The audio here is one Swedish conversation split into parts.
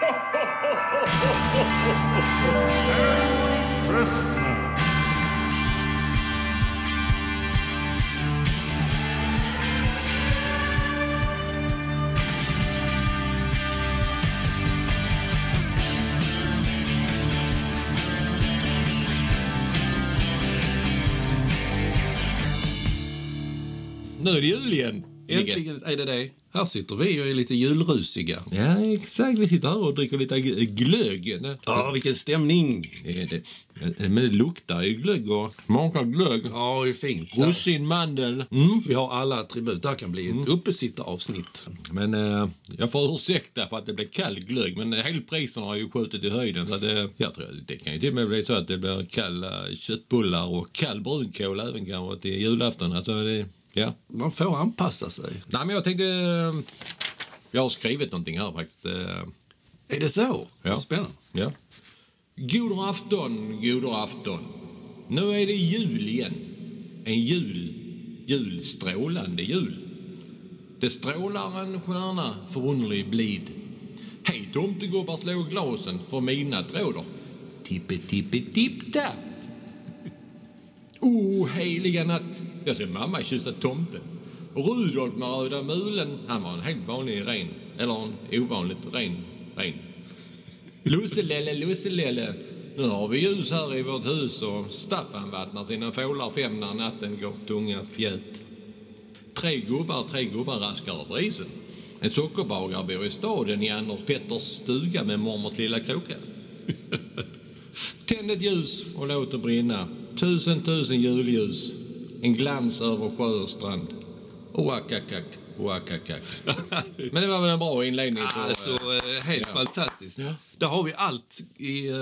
Merry Christmas. Nu är det jul igen. Äntligen är det det. Här sitter vi och är lite julrusiga. Ja, exakt. Vi sitter här och dricker lite glögg. Ja, vilken stämning! Det. Men det luktar ju glögg och smakar glögg. Ja, det är fint. Russin, mandel. Mm. Vi har alla attribut. Det här kan bli ett uppesittaravsnitt. Men eh, jag får ursäkta för att det blir kall glögg. Men eh, elpriserna har ju skjutit i höjden. Så det, jag tror det kan ju till och med bli så att det blir kalla köttbullar och kall brunkål även kanske till julafton. Alltså det, ja. Man får anpassa sig. Nej, men jag tänkte... eh, Jag har skrivit någonting här faktiskt. eh, Är det så? Ja. Spännande. Ja. God afton, god afton. Nu är det jul igen. En jul, jul, strålande jul. Det strålar en stjärna förunderlig blid. Hej tomtegubbar slå glasen för midnatt råder. Tippe tippe tipp tapp. O heliga natt. Jag ser mamma kyssa tomten. Och Rudolf med röda mulen, han var en helt vanlig ren. Eller en ovanligt ren, ren. Lusselelle, lusselelle. Nu har vi ljus här i vårt hus och Staffan vattnar sina fålar fem när natten går tunga fjät. Tre gubbar, tre gubbar raskar över isen. En sockerbagare bor i staden i Anders Petters stuga med mormors lilla kråka. Tänd ett ljus och låt det brinna. Tusen, tusen julljus. En glans över sjö och strand. Oakakak, oakakak. Men det var väl en bra inledning på Alltså, eh, eh, helt fantastiskt. Där har vi allt i, eh,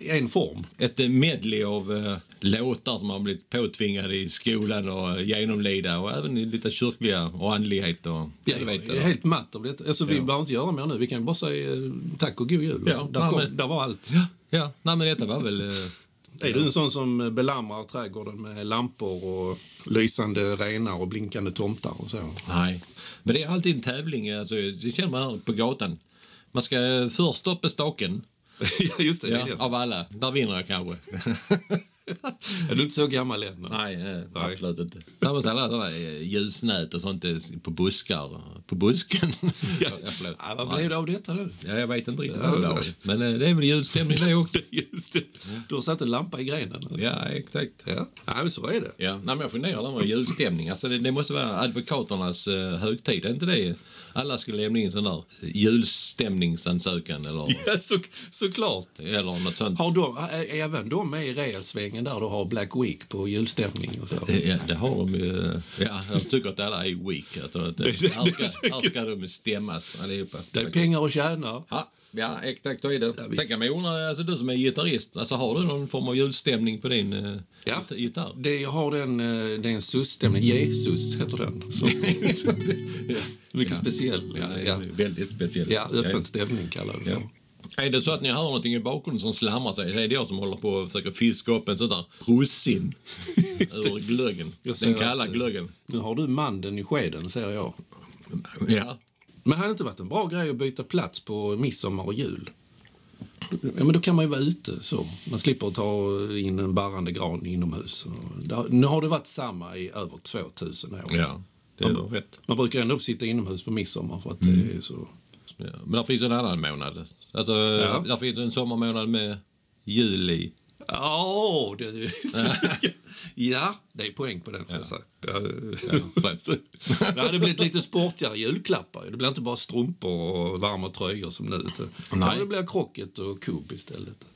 i en form. ett medley av låtar som har blivit påtvingade i skolan och genomlida och även i lite kyrkliga och andlighet och Ja, jag jag vet är det. helt matt av detta. Alltså, vi Ja. behöver inte göra mer nu. Vi kan bara säga tack och god jul. Ja, där, ja, kom, men- där var allt. Ja, ja. Nej, men detta var väl... Är du en sån som belamrar trädgården med lampor och lysande renar och blinkande tomtar och så? nej. Men det är alltid en tävling. Alltså, det känner man här på gatan. Man ska först stoppa staken. ja, just det. det Ja, är det. av alla. Där vinner jag kanske. Är du inte så gammal än? Nej, eh, absolut inte. Där måste alla sådana eh, ljusnät och sånt på buskar. På busken. ja. Ja, vad blev det av detta nu? Ja, jag vet inte riktigt var. Men eh, det är väl julstämning det också. Just det. Du har satt en lampa i grenen? Ja, exakt. Ja, ja men så är det. Ja, nej, men jag funderar där med julstämning. Alltså det, det måste vara advokaternas uh, högtid, är inte det? Alla skulle lämna in sån där julstämningsansökan eller, Ja, så, såklart. eller något sånt. Har de, är även de med i reelsvängen där du har Black Week på julstämning och så? Ja, det har de ju. Ja, jag tycker att alla är weak. Alltså, att, Det- här, ska, här ska de stämmas allihopa. Det är pengar att tjäna. Ja, ja, exakt så är det. Ja, vi- Sen kan man ju undra, alltså du som är gitarrist, alltså har du någon form av julstämning på din uh, Ja. gitarr? Det, jag har den, eh, det är en sus-stämning. Jesus heter den. Så, mycket speciell. Ja, Ja, väldigt speciellt. ja, öppen stämning kallar vi det Ja. Är det så att ni hör någonting i bakgrunden som slamrar sig, så är det jag som håller på och försöker fiska upp en sån där russin ur glöggen. Den kalla att, eh, glöggen. Nu har du mandeln i skeden ser jag. Ja. Men hade det inte varit en bra grej att byta plats på midsommar och jul? Ja, men då kan man ju vara ute så. Man slipper ta in en barrande gran inomhus. Nu har det varit samma i över 2000 år. ja, det är Man, rätt. man brukar ändå sitta inomhus på midsommar för att Mm. det är så... Ja. Men där finns en annan månad. Alltså, Ja. Där finns en sommarmånad med juli. Ja, det... ja, det är poäng på den får jag säga. Ja. främst. det hade blivit lite sportigare julklappar. Det blir inte bara strumpor och varma tröjor som nu. Nej. Det blir krocket och kubb istället.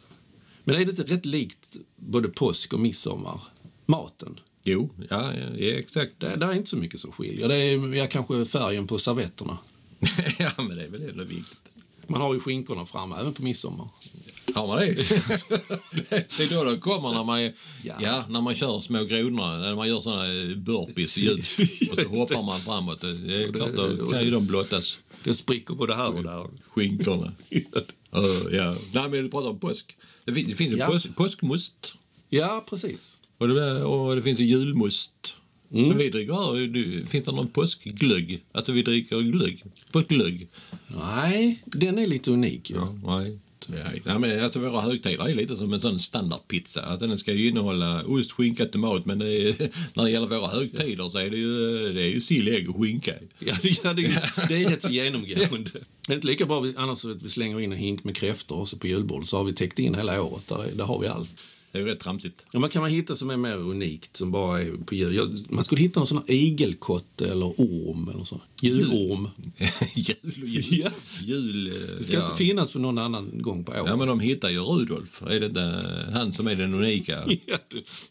Men är det inte rätt likt både påsk och midsommar? Maten. Jo, ja, ja, ja exakt. Det, det är inte så mycket som skiljer. Det är ja, kanske färgen på servetterna. ja, men det är väl ändå viktigt. Man har ju skinkorna fram även på midsommar. Har man det? det är då de kommer när man, är, Ja. ja. när man kör små grodorna, när man gör såna burpees djupt. Och så hoppar man framåt. Det är klart, då kan ju de blottas. Det spricker både här och där. Skinkorna. Uh, ja. Nej, men du pratar om påsk. Det finns, det finns Ja. påsk, påskmust. Ja, precis. Och det, och det finns ju julmust. Men vi dricker här, du- finns det någon påskglögg? Alltså vi dricker glögg. Påskglögg. Nej, den är lite unik. Ja. Nej. Nej, nej, men alltså våra högtider är lite som en sån standardpizza. Att den ska ju innehålla ost, skinka, tomat. Men det är, när det gäller våra högtider så är det ju, det är ju sill, ägg och skinka. Ja, det, ja, det, det är rätt så genomgående. Det är inte lika bra annars att vi slänger in en hink med kräftor och så på julbordet så har vi täckt in hela året. Där, där har vi allt. Det är ju rätt tramsigt. Ja, man kan man hitta som är mer unikt som bara är på jul? Ja, man skulle hitta någon sån här igelkotte eller orm eller så. Julorm. jul och jul. Ja. jul Det ska inte finnas på någon annan gång på året. Ja, men de hittar ju Rudolf. Är det inte han som är den unika? Ja,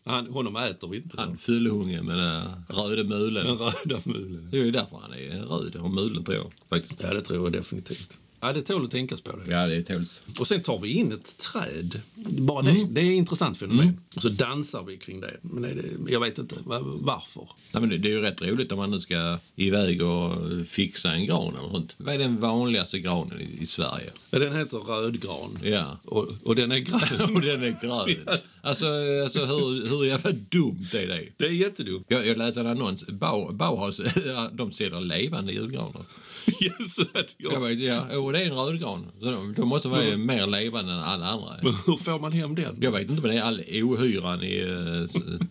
han, honom äter vi inte. Han fyllehunge med den röda mulen. Den röda mulen. Det är ju därför han är röd och mulen tror jag. Faktiskt. Ja, det tror jag definitivt. Ja, det tål att tänkas på det. Ja, det tåls. Och sen tar vi in ett träd. Bara det. Det är ett intressant fenomen. Och så dansar vi kring det. Men det, jag vet inte va- varför. Nej, men det, det är ju rätt roligt om man nu ska iväg och fixa en gran eller sånt. Vad är den vanligaste granen i, i Sverige? Ja, Den heter rödgran. Ja. Och, och den är grön. Och den är grön. Alltså, alltså hur, hur jävla dumt är det? Det är jättedumt. Jag, jag läste en annons. Bau, Bauhaus, de säljer levande julgranar. Yes, Jag ja. vet, ja, och det är en rödgran. De, de måste vara mer levande än alla andra. Men hur får man hem den? Jag vet inte, men det är all ohyran i, eh,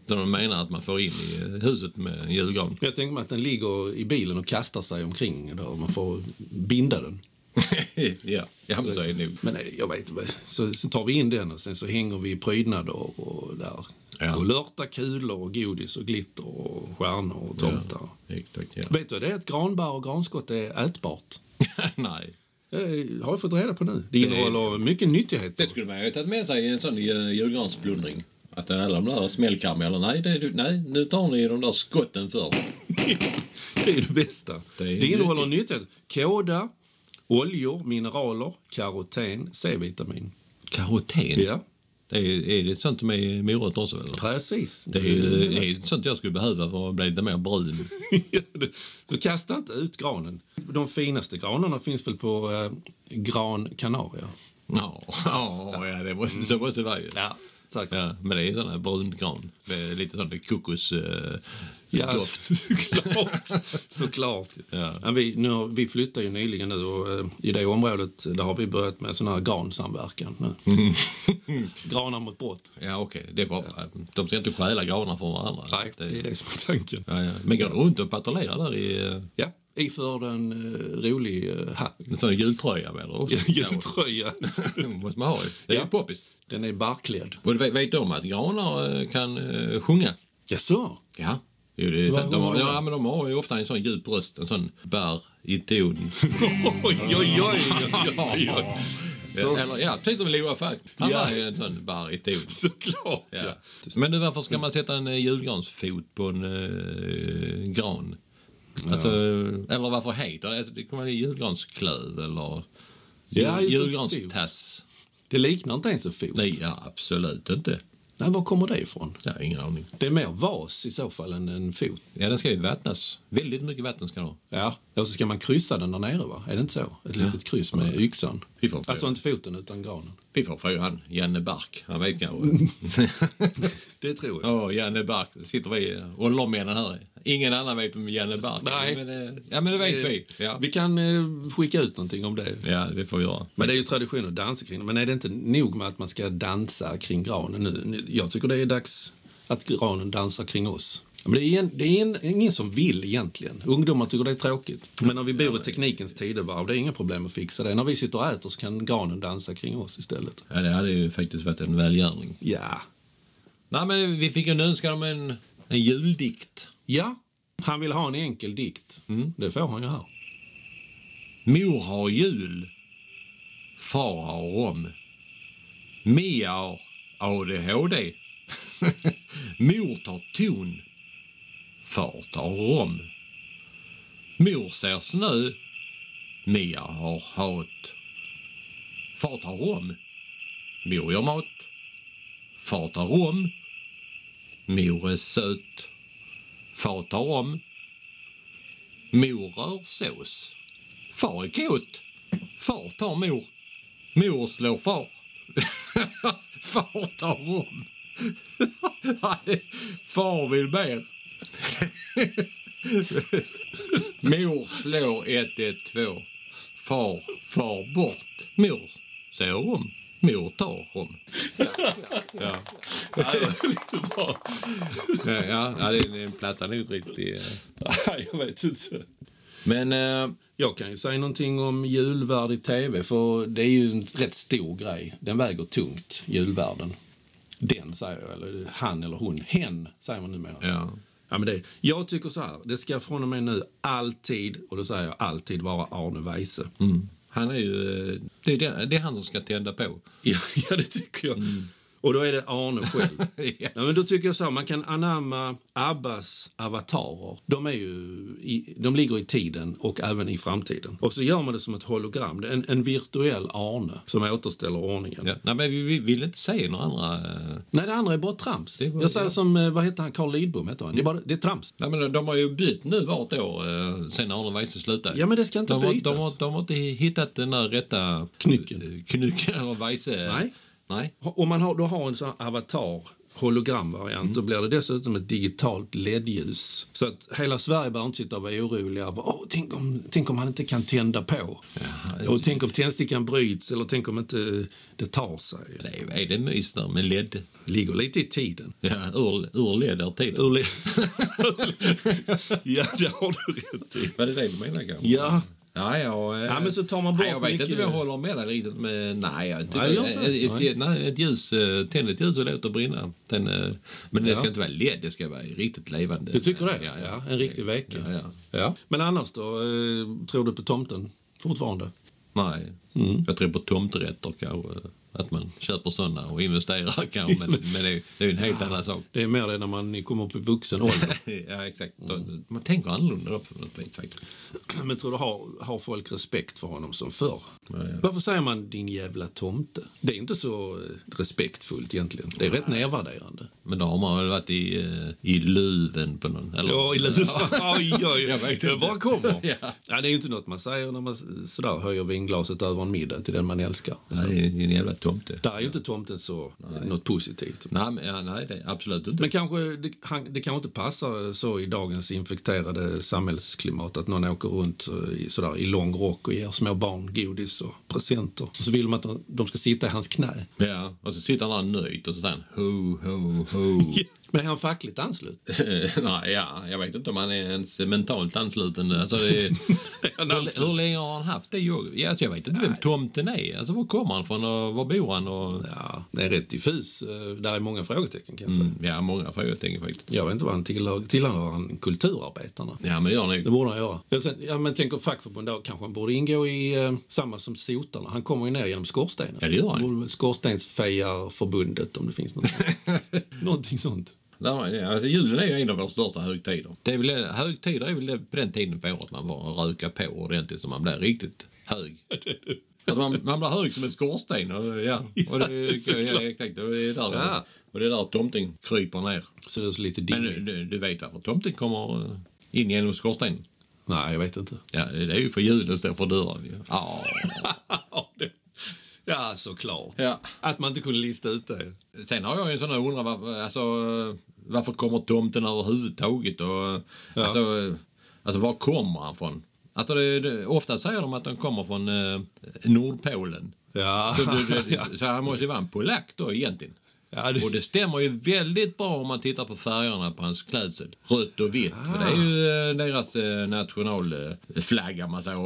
som de menar att man får in i eh, huset med en julgran. Jag tänker mig att den ligger i bilen och kastar sig omkring. Då och man får binda den. ja, ja, men så är det nog. Men nej, jag vet inte. Så, så tar vi in den och sen så hänger vi prydnader och där. Ja. Och lörta kulor och godis och glitter och stjärnor och tomtar. Exakt, ja. Vet du det är att granbarr och granskott är ätbart? Nej. Det har jag fått reda på nu. Det innehåller mycket nyttigheter. Det skulle man ju ha tagit med sig i en sån eh, julgransplundring. Att alla de där smällkarameller, nej, det, nej, nu tar ni de där skotten först. Det är det bästa. Det Det, innehåller nyttigheter. Kåda, oljor, mineraler, karoten, C-vitamin. Karoten? Ja, Det är, är det sånt är i morot också? Eller? precis. Det är, det är sånt jag skulle behöva för att bli lite mer brun. Så kasta inte ut granen. De finaste granarna finns väl på eh, Gran Canaria? Ja, ja, ja det måste, så måste det vara ju. Ja, tack. Ja, men det är sån här brun gran. Med lite sån kokos... Eh, Ja, såklart. såklart. Ja. Vi, nu, har- vi flyttar ju nyligen nu och eh, i det området där har vi börjat med sån här gransamverkan nu. Granar mot brott. Ja, okej. Det var, De ska inte stjäla granar från varandra. Nej, det är det som är tanken. Ja, ja. Men går du runt och patrullerar där i eh, Ja, iförd en uh, rolig uh, hatt. en sån jultröja med? Eller? också? Jultröja. Måste man ha. Det är Ja. ju poppis. Den är barkklädd. Och vet, vet du om att granar eh, kan uh, sjunga? Jaså? Ja. Jo, det är, sant. de, har, ja, men de har ju ofta en sån djup röst, en sån bär i ton. Oj, oj, oj. Så, Eller ja, precis som Loa Falk. Han Ja. har ju en sån bär i ton. såklart, ja. Ja. Men du, varför ska man sätta en julgransfot på en eh, gran? Alltså, Eller varför heter det? Det kan vara julgransklöv eller Ja, det, julgranstass. Det liknar inte ens en fot. Nej, ja, absolut inte. Nej, var kommer det ifrån? Jag har ingen aning. Det är mer vas i så fall än en fot. Ja, den ska ju vattnas. Väldigt mycket vatten ska den ha. Ja, och så ska man kryssa den där nere va? Är det inte så? Ett litet kryss med yxan. Alltså inte foten utan granen. vi får fråga han, Janne Bark. Han vet kanske. Det tror jag. Åh, Janne Bark. Sitter vi och lommen här. Ingen annan vet om Janne Bark Nej. Men, eh, ja, men det vet vi. Ja. Vi kan eh, skicka ut någonting om det. ja, det får vi göra. Men det är ju tradition att dansa kring. Men är det inte nog med att man ska dansa kring granen? Nu- Jag tycker det är dags att granen dansar kring oss. Men det är, en, det är en, ingen som vill egentligen. Ungdomar tycker det är tråkigt. Men när vi bor i teknikens tidevarv, det är inga problem att fixa det. När vi sitter och äter så kan granen dansa kring oss istället. Ja, det hade ju faktiskt varit en välgärning. Ja. Nej, men vi fick en önskan om en, en juldikt. Ja, han vill ha en enkel dikt. Det får han ju här. Mor har jul. Far har rom. Mia har ADHD. Mor tar ton. Far tar rom. Mor ser snö. Mia har hat. Far tar rom. Mor gör mat. Far tar rom. Mor är söt. Far tar rom. Mor rör sås. Far är kåt. Far tar mor. Mor slår far. far tar rom. Nej, far vill mer. Mor slår 112. Far far bort. Mor säger om. Mor tar om. Ja. Lite bra. Ja, ja, ja det, det platsar nog inte riktigt. eh. Nej, jag vet inte. Men eh, Jag kan ju säga någonting om julvärd i tv, för det är ju en rätt stor grej. Den väger tungt, julvärden. Den säger jag, eller han eller hon. Hen säger man numera. ja. Ja, men det, jag tycker så här, det ska från och med nu alltid, och då säger jag alltid, vara Arne Weise. Mm. Han är ju... eh, Det är, det, det är han som ska tända på. Ja, ja, det tycker jag. Och då är det Arne själv. Ja. ja, men då tycker jag så här, man kan anamma Abbas avatarer. De, är ju i, de ligger i tiden och även i framtiden. Och så gör man det som ett hologram, en, en virtuell Arne som återställer ordningen. Ja. Nej, men vi, vi vill inte se några andra... eh, Nej, det andra är bara trams. Bara- jag säger ja. som, eh, vad heter han, Carl Lidbom heter han. Det, är bara, det är trams. Nej, men de har ju bytt nu vart år eh, sen Arne Weise slutade. Ja, men det ska inte de, har, bytas. de, har, de har inte hittat den där rätta... Knycken. eh, Knycken eller Weise. Nej. Nej. Om man har, då har en sån avatar, hologramvariant, då blir det dessutom ett digitalt LED-ljus. Så att hela Sverige behöver inte sitta och vara oroliga. Åh, tänk, om, tänk om han inte kan tända på. och tänk om tändstickan bryts eller tänk om inte det tar sig. Det är, är det mys där med LED? ligger lite i tiden. Ja, ur, ur LED är tiden. Ur ja, det har du rätt i. Var det det du menade kanske? Ja. Ja, ja, eh, Ja, men så tar man bort nej, Jag vet mycket- inte om jag håller med dig riktigt. Men, nej, jag tycker, Nej, jag ett, Nej. ett, nej, ett ljus, eh, tänd ett ljus och låt det brinna. Den, eh, men det Ja. ska inte vara LED, det ska vara riktigt levande. Du tycker det? Ja, ja. en riktig vecka. Ja, ja. Men annars då? Tror du på tomten fortfarande? Nej, Mm. jag tror på tomterätter kanske. Att man köper såna och investerar kanske. Men, men det, är, det är en helt annan sak. Det är mer det när man kommer upp i vuxen ålder. ja, exakt. Mm. Man tänker annorlunda då på något vis. Men tror du har, har folk respekt för honom som förr? Ja, ja. Varför säger man din jävla tomte? Det är inte så eh, respektfullt egentligen. Det är rätt nedvärderande. Men då har man väl varit i, eh, i luven på någon... Eller? Ja, i luven. Oj, oj. Jag vet Det bara kommer. Ja. Ja, det är ju inte något man säger när man sådär höjer vinglaset över en middag till den man älskar. Nej, det är en jävla tomte. Där är ju inte tomten så något positivt. Nej, men, ja, nej det absolut inte. Men kanske, det, han, det kanske inte passar så i dagens infekterade samhällsklimat att någon åker runt eh, i, sådär, i lång rock och ger små barn godis och presenter. Och så vill man att de- de ska sitta i hans knä. Ja, och så sitter han där nöjt och så säger han ho, ho, ho. Men är han fackligt anslut? nej, ja, jag vet inte om han är ens mentalt ansluten. Alltså, det, han hur, ansluten? hur länge har han haft det jobbet? Alltså, jag vet inte vem tomten är. Alltså, var kommer han från och var bor han? Och, Ja, det är rätt diffus. Eh, Där är många frågetecken kan jag säga. mm, ja, många frågetecken faktiskt. Jag vet inte vad han tillhör. Tillhör han kulturarbetarna? Ja, men det gör han Det borde han göra. Jag sen, ja, men tänk om fackförbund då kanske han borde ingå i eh, samma som sotarna. Han kommer ju ner genom skorstenen. Ja, det gör han. Skorstensfejarförbundet om det finns något. Någonting sånt. Alltså, julen är ju en av våra största högtider. Det är väl, högtider är väl det, på den tiden på året man var röka på ordentligt så man blir riktigt hög. Alltså man, man blir hög som en skorsten. Och, ja, och det, ja, såklart. exakt, och det är där, Ja. och det är där tomten kryper ner. Så det är så lite Men dimmig. du, du, du vet varför tomten kommer in genom skorstenen? Nej, jag vet inte. Ja, det är ju för julen står för dörren. Ja. Ja, såklart. ja. Att man inte kunde lista ut det. Sen har jag ju en sån här undran varför, alltså, varför kommer tomten överhuvudtaget? Och, Ja. alltså, alltså, var kommer han från? Alltså, det, det, ofta säger de att han kommer från eh, Nordpolen. Ja, Så, det, så han måste ju vara en polack då egentligen. Ja det, Och det stämmer ju väldigt bra om man tittar på färgerna på hans klädsel. Rött och vitt. För det är ju eh, deras eh, nationalflagga man säger.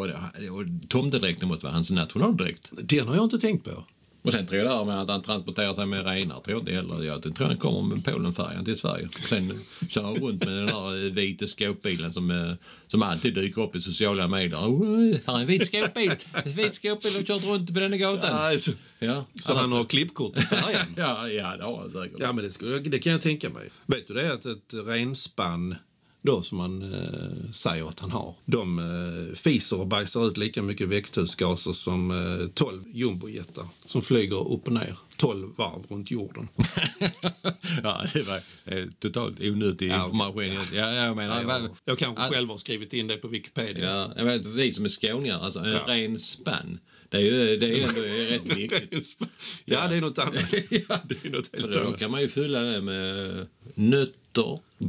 Och tomtedräkten måste vara hans nationaldräkt. den har jag inte tänkt på. Och sen tror jag det här med att han transporterar sig med renar, tror jag inte heller. Jag tror han kommer med Polenfärjan till Sverige. Sen kör han runt med den där vita skåpbilen som, eh, som alltid dyker upp i sociala medier. Oh, här är en vit skåpbil! En vit skåpbil har kört runt på den här gatan. Nej, så, Ja, så han har klippkort på färjan? ja, ja, det har han säkert. Ja, men det, skulle, det kan jag tänka mig. Vet du det att ett renspann då som man eh, säger att han har. De eh, fiser och bajsar ut lika mycket växthusgaser som eh, 12 jumbojetar som flyger upp och ner 12 varv runt jorden. ja, det var eh, totalt onödig Ja, information. Ja, jag menar... Jag, jag kanske Ja. själv har skrivit in det på Wikipedia. Ja, jag vet, vi som är skåningar, alltså en Ja. ren spann, det är ju det är ändå rätt viktigt. ja, det är något annat. Ja. Det är något För helt då annat. kan man ju fylla det med nötter.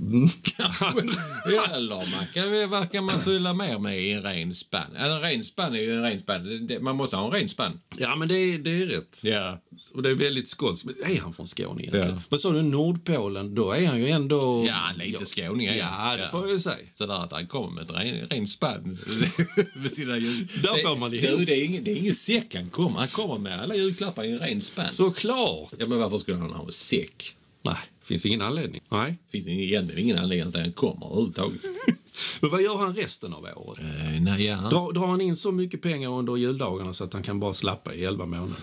Eller man kan, vad kan man fylla mer med i en ren spann? Alltså, en ren spann är ju en ren spann. Det- det- Man måste ha en ren spann. Ja, men det är, det är rätt. Ja. Och det är väldigt skånskt. Men Är han från Skåne egentligen? Ja. Vad sa du, Nordpolen? Då är han ju ändå... Ja, lite skåning är Ja, det Ja. får jag ju säga. Sådär att han kommer med ett ren, ren spann med sina jul. Där Det- får man du, ihop. det, är ingen, det är ingen säck han kommer. Han kommer med alla julklappar i en ren spann. Såklart! Ja, men varför skulle han ha en säck? Nej, finns ingen anledning. Nej. finns egentligen ingen anledning att han kommer överhuvudtaget. Men vad gör han resten av året? Eh, nej, ja. Drar, drar han in så mycket pengar under juldagarna så att han kan bara slappa i 11 månader?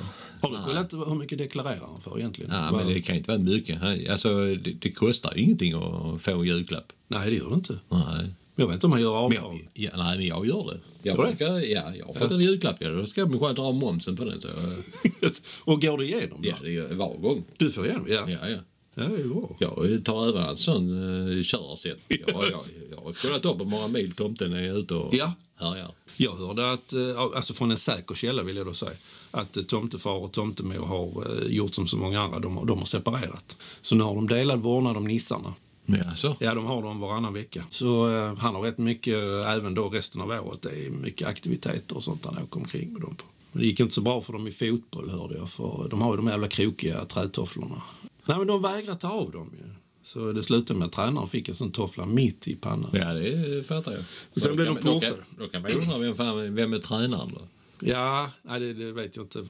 Har du kollat hur mycket deklarerar han för egentligen? Ja, Vad- men det kan inte vara mycket. Alltså, det, det kostar ingenting att få en julklapp. Nej, det gör det inte. Nej. Jag vet inte om han gör avdrag. ja, nej, men jag gör det. Jag, Gör brukar, ja, jag har fått en julklapp. Ja, då ska jag själv dra momsen på den. Så, jag- Och går det igenom då? ja, det är var gång. Du får igenom? Ja. Ja, ja. Ja, det är bra. Jag tar även en sån uh, körsätt. Jag, jag, jag har kollat upp hur många mil tomten är ute och Ja. härjar. Jag hörde att, eh, alltså från en säker källa vill jag då säga, att eh, tomtefar och tomtemor har eh, gjort som så många andra, de har, de har separerat. Så nu har de delad vårdnad om nissarna. Ja, så. Ja, de har dem varannan vecka. Så eh, han har rätt mycket, eh, även då resten av året, det är mycket aktiviteter och sånt han åker omkring med dem på. Men det gick inte så bra för dem i fotboll hörde jag, för de har ju de jävla krokiga trätofflorna. Nej men de vägrar ta av dem ju. Så det slutade med att tränaren fick en sån toffla mitt i pannan. Ja, det fattar jag. Sen Och blev då de då portade. kan- Då kan man undra vem, fan, vem är tränaren då? Ja, nej det, det vet jag inte.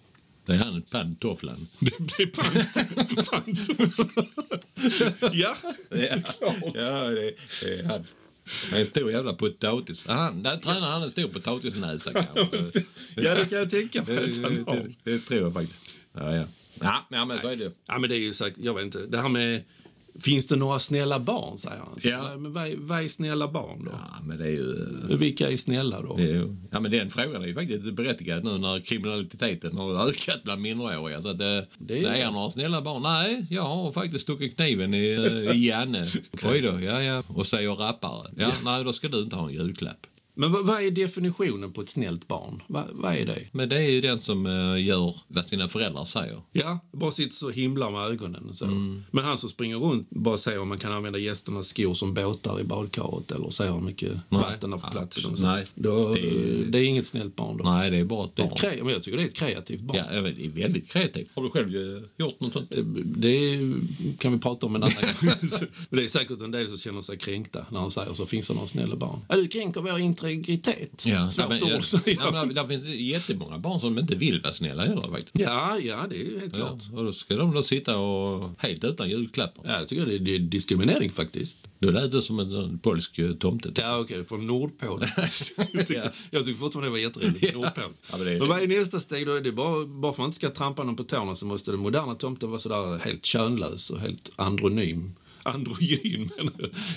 Det är han pantofflan. Det blir pant. pant. ja, Ja, ja det, det är han. Han är en stor jävla potatis. Han, där tränar han en stor potatisnäsa kanske. ja, det kan jag tänka Det, mig att han det, har. det, det tror jag faktiskt. Ja, ja. Ja, ja men så är det. Ja, men det är ju säkert, jag vet inte. Det här med, finns det några snälla barn, säger han. Så, Ja. Men vad är, vad är snälla barn då? Ja, men det är ju... Vilka är snälla då? Är ja, men den frågan är ju faktiskt berättigad nu när kriminaliteten har ökat bland minderåriga. Så att det, Det det är är, några snälla barn. Nej, jag har faktiskt stuckit kniven i, eh, i Janne. Oj då, ja, ja. Och säger rappare. Ja, nej, då ska du inte ha en julklapp. Men vad, vad är definitionen på ett snällt barn? Vad, vad är det? Men det är ju den som eh, gör vad sina föräldrar säger. Ja, bara sitter så och himlar med ögonen och så. Mm. Men han som springer runt bara säger om man kan använda gästernas skor som båtar i badkaret eller säger hur mycket Nej. vatten har fått plats i dem. Nej. Då, Det är- det är inget snällt barn då. Nej, det är bara ett Det är barn. ett kre- men jag tycker det är ett kreativt barn. Ja, det är väldigt kreativt. Har du själv eh, gjort något sånt? Det kan vi prata om en annan gång. Men det är säkert en del som känner sig kränkta när han säger så. Finns det några snälla barn? Ja, du kränker vår integritet. Ja, Svårt men, ord ja, ja, men där finns det jättemånga barn som inte vill vara snälla heller faktiskt. Ja, ja, det är ju helt Ja, klart. och då ska de då sitta och helt utan julklappar. Ja, jag tycker det är, det är diskriminering faktiskt. Då lät du som en, polsk eh, tomte. Ja, okej, från Nordpolen. jag, tyckte, Ja. jag tycker fortfarande det var jätteroligt. Ja. Nordpolen. Ja, men det är- men vad är nästa steg då? Är det bara, bara för att man inte ska trampa någon på tårna så måste den moderna tomten vara sådär helt könlös och helt andronym. Androgyn jag.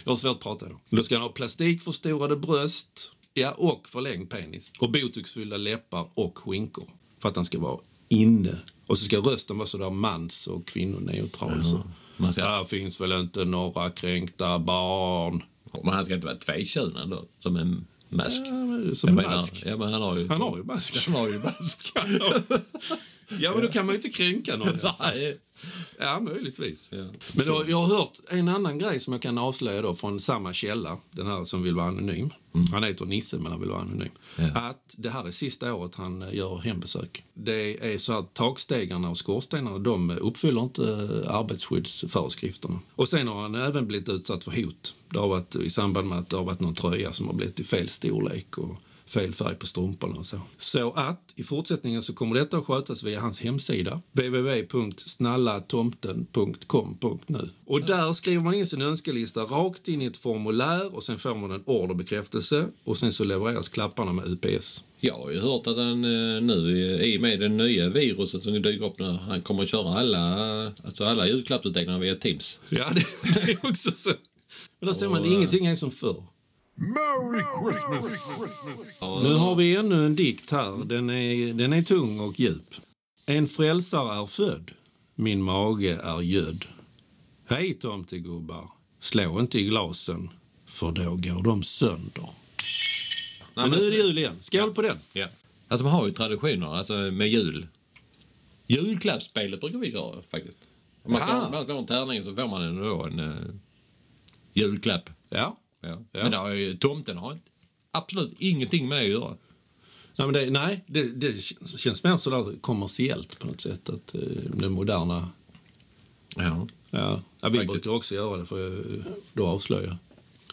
Jag har svårt att prata då. Då ska han ha plastikförstorade bröst, ja, och förlängd penis. Och botoxfyllda läppar och skinkor. För att han ska vara inne. Och så ska rösten vara sådär mans och kvinnoneutral. Så. Man ska, Här finns väl inte några kränkta barn. Men han ska inte vara tvekönad då, som en mask. Ja, Som en mask. Ja, men han har ju... Han har ju mask. Han har ju mask. Ja, men då kan man ju inte kränka någon. Nej. Ja, möjligtvis. Ja. Men då, jag har hört en annan grej som jag kan avslöja då från samma källa, den här som vill vara anonym. Han heter Nisse men han vill vara anonym. Mm. Ja. Att det här är sista året han eh, gör hembesök. Det är så att takstegarna och skorstenarna de uppfyller inte eh, arbetsskyddsföreskrifterna. Och sen har han även blivit utsatt för hot. Det har varit i samband med att det har varit någon tröja som har blivit i fel storlek och fel färg på strumporna och så. Så att i fortsättningen så kommer detta att skötas via hans hemsida www.snallatomten.com.nu och där skriver man in sin önskelista rakt in i ett formulär och sen får man en orderbekräftelse och sen så levereras klapparna med UPS. Jag har ju hört att han eh, nu i och med det nya viruset som dyker upp nu, han kommer att köra alla, alltså alla julklappsutdelningar via Teams. Ja, det, det är också så. Men där ser man, Och, eh, ingenting är som förr. Merry Christmas! Nu har vi ännu en dikt här. Den är, den är tung och djup. En frälsare är född. min mage är gödd. Hej tomtegubbar, slå inte i glasen för då går de sönder. Men nu är det jul igen. Skål på den! Ja. Alltså man har ju traditioner alltså med jul. Julklappsspelet brukar vi göra faktiskt. Om man, slår, man slår en tärning så får man en, då en uh, julklapp. Ja. Ja. Ja. Men har ju, tomten har absolut ingenting med det att göra. Nej, men det, nej det, det känns mer sådär kommersiellt på något sätt. Att eh, det moderna... Ja. Ja, ja vi Faktiskt. brukar också göra det för jag, då avslöja.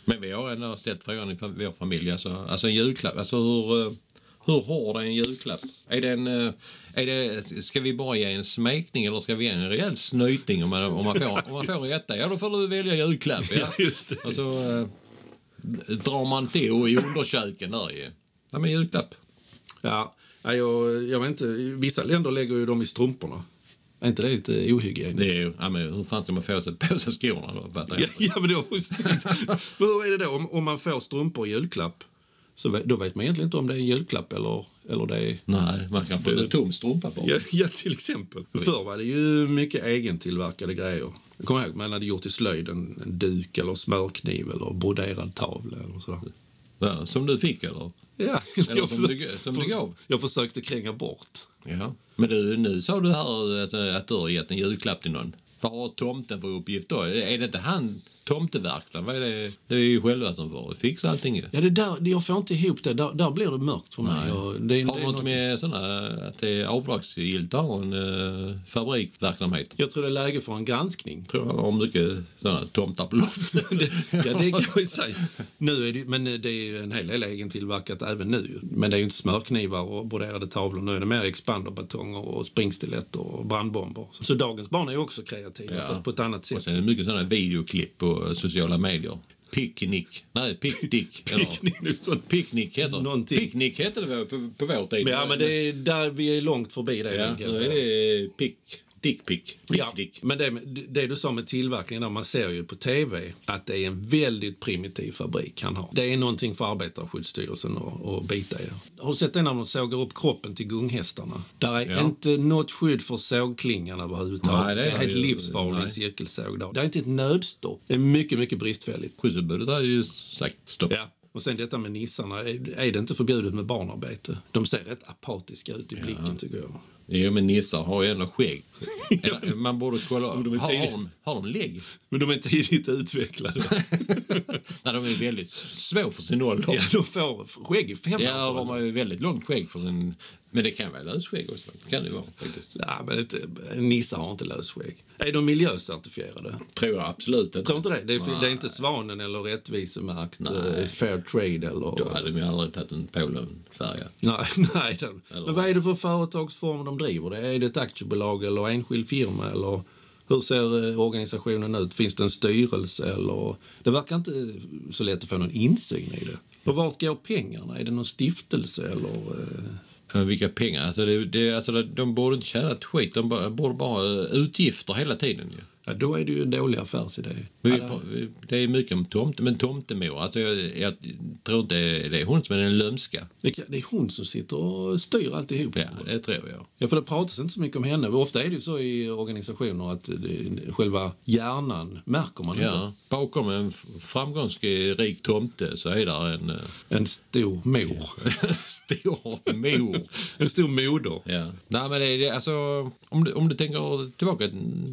Men vi har ändå ställt frågan i vår familj. Alltså, alltså en julklapp. Alltså hur, eh, hur hård är en julklapp? Är det en, eh, är det, ska vi bara ge en smekning eller ska vi ge en rejäl snyting om man, om man får, om man får en etta? Ja, då får du välja julklapp. Ja. just det. Och så eh, drar man till i underköken där ju. Ja, men julklapp. Ja, ja, jag, jag vet inte. Vissa länder lägger ju dem i strumporna. Är inte det lite ohygieniskt? Det är ju, ja, men hur fan ska man få sig på sig skorna då? Fattar Ja, jag. ja, men det var just hur är det då? Om, om man får strumpor i julklapp, så vet, då vet man egentligen inte om det är en julklapp eller, eller det är... Nej, man kan få en tom strumpa på. Ja, ja, till exempel. Förr var det ju mycket egentillverkade grejer. Jag kommer ihåg man hade gjort i slöjd en, en duk eller smörkniv eller broderad tavla eller sådär. Ja, som du fick eller? Ja, Eller jag, som du- som du gav. jag försökte kränga bort. Ja. Men du, nu sa du här att, att du har gett en julklapp till någon. Vad har tomten för uppgift då? Är det inte han, tomteverkstan? Vad är det? Det är ju själva som får fixa allting. Ja, det där, det- jag får inte ihop det. Där, där blir det mörkt för mig. Och det, det Har du något något- med såna, att det är avdragsgillt att ha en uh, fabrikverksamhet? Jag tror det är läge för en granskning. tror jag har mycket såna tomtar på loftet. ja, det kan ju säga. Nu är det, men det är ju en hel del egentillverkat även nu. Men det är ju inte smörknivar och broderade tavlor. Nu är det mer expanderbatonger och springstiletter och brandbomber. Så dagens barn är ju också kreativa, Ja. fast på ett annat Och sätt. sen är det mycket såna videoklipp på sociala medier. Picknick. Nej, picknick. Picknick, heter Någonting. Picknick hette det på, på vår tid. Men, ja, men det är där vi är långt förbi det. Ja, nu är det pick, dickpick. Ja, Picknick. men det, det du sa med tillverkningen, där, man ser ju på tv att det är en väldigt primitiv fabrik han har. Det är någonting för Arbetarskyddsstyrelsen att, bita i. Har du sett det när de sågar upp kroppen till gunghästarna? Där är Ja. inte något skydd för sågklingan överhuvudtaget. Nej, det, det är är helt livsfarlig cirkelsåg där. Det är inte ett nödstopp. Det är mycket, mycket bristfälligt. Skyddsombudet har ju sagt stopp. Ja. Och sen detta med nissarna, är, det inte förbjudet med barnarbete? De ser rätt apatiska ut i blicken tycker jag. Jo, men nissar har ju ändå skägg. Man borde kolla. Har, de har, tidigt. de, har de lägg? Men de är tidigt utvecklade. Nej, de är väldigt små för sin ålder. ja, de får skägg i fem Ja, de har ju väldigt långt skägg för sin... Men det kan vara lösskägg också. Det kan det vara faktiskt. Nej, men inte, nissar har inte lösskägg. Är de miljöcertifierade? Tror jag absolut inte. Tror inte det. Det är, det är inte Svanen eller Rättvisemärkt, eh, Fair Trade eller... Då hade de ju aldrig tagit en Polenfärja. Nej, nej. Den. Men vad är det för företagsform de driver? Det? Är det ett aktiebolag eller enskild firma? Eller hur ser eh, organisationen ut? Finns det en styrelse? Eller? Det verkar inte så lätt att få någon insyn i det. Och vart går pengarna? Är det någon stiftelse eller? Eh, vilka pengar? Alltså det, det, alltså de borde inte tjäna ett skit. De borde bara ha utgifter hela tiden. Ja. Ja, då är det ju en dålig affärsidé. Vi, det- är mycket om tomte, men tomtemor, alltså jag, jag tror inte det är hon som är den lömska. Det, det är hon som sitter och styr alltihop. Ja, det tror jag. Ja, för det pratas inte så mycket om henne. Ofta är det ju så i organisationer att det, själva hjärnan märker man inte. Ja, bakom en framgångsrik tomte så är där en eh, En stor mor. stor mor. En stor moder. Ja. Nej, men det, alltså, om, du, om du tänker tillbaka,